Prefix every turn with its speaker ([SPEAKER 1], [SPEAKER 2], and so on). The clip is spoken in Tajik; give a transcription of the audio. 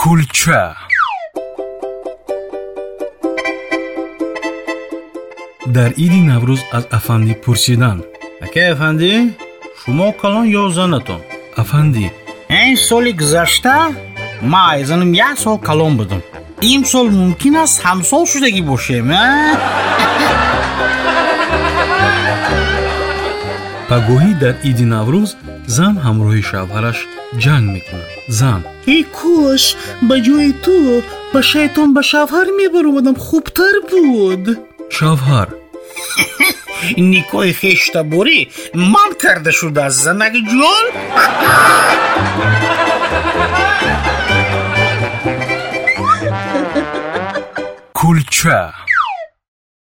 [SPEAKER 1] кулча. Дар иди наврӯз аз афандӣ пурсиданд
[SPEAKER 2] акай афандӣ шумо калон ё занатон?
[SPEAKER 1] Афандӣ
[SPEAKER 2] ин соли гузашта ман айзанам як сол калон будам имсол мумкин аст ҳамсол шудагӣ бошем
[SPEAKER 1] ба гоҳӣ дар иди наврӯз зан ҳамроҳи шавҳараш ҷанг мекунад зан
[SPEAKER 3] эй кош ба ҷои ту ба шайтон ба шавҳар мебаромадам хубтар буд.
[SPEAKER 1] Шавҳар.
[SPEAKER 2] Никоҳи хештаборӣ ман карда шудааст занаgiҷон
[SPEAKER 1] кулча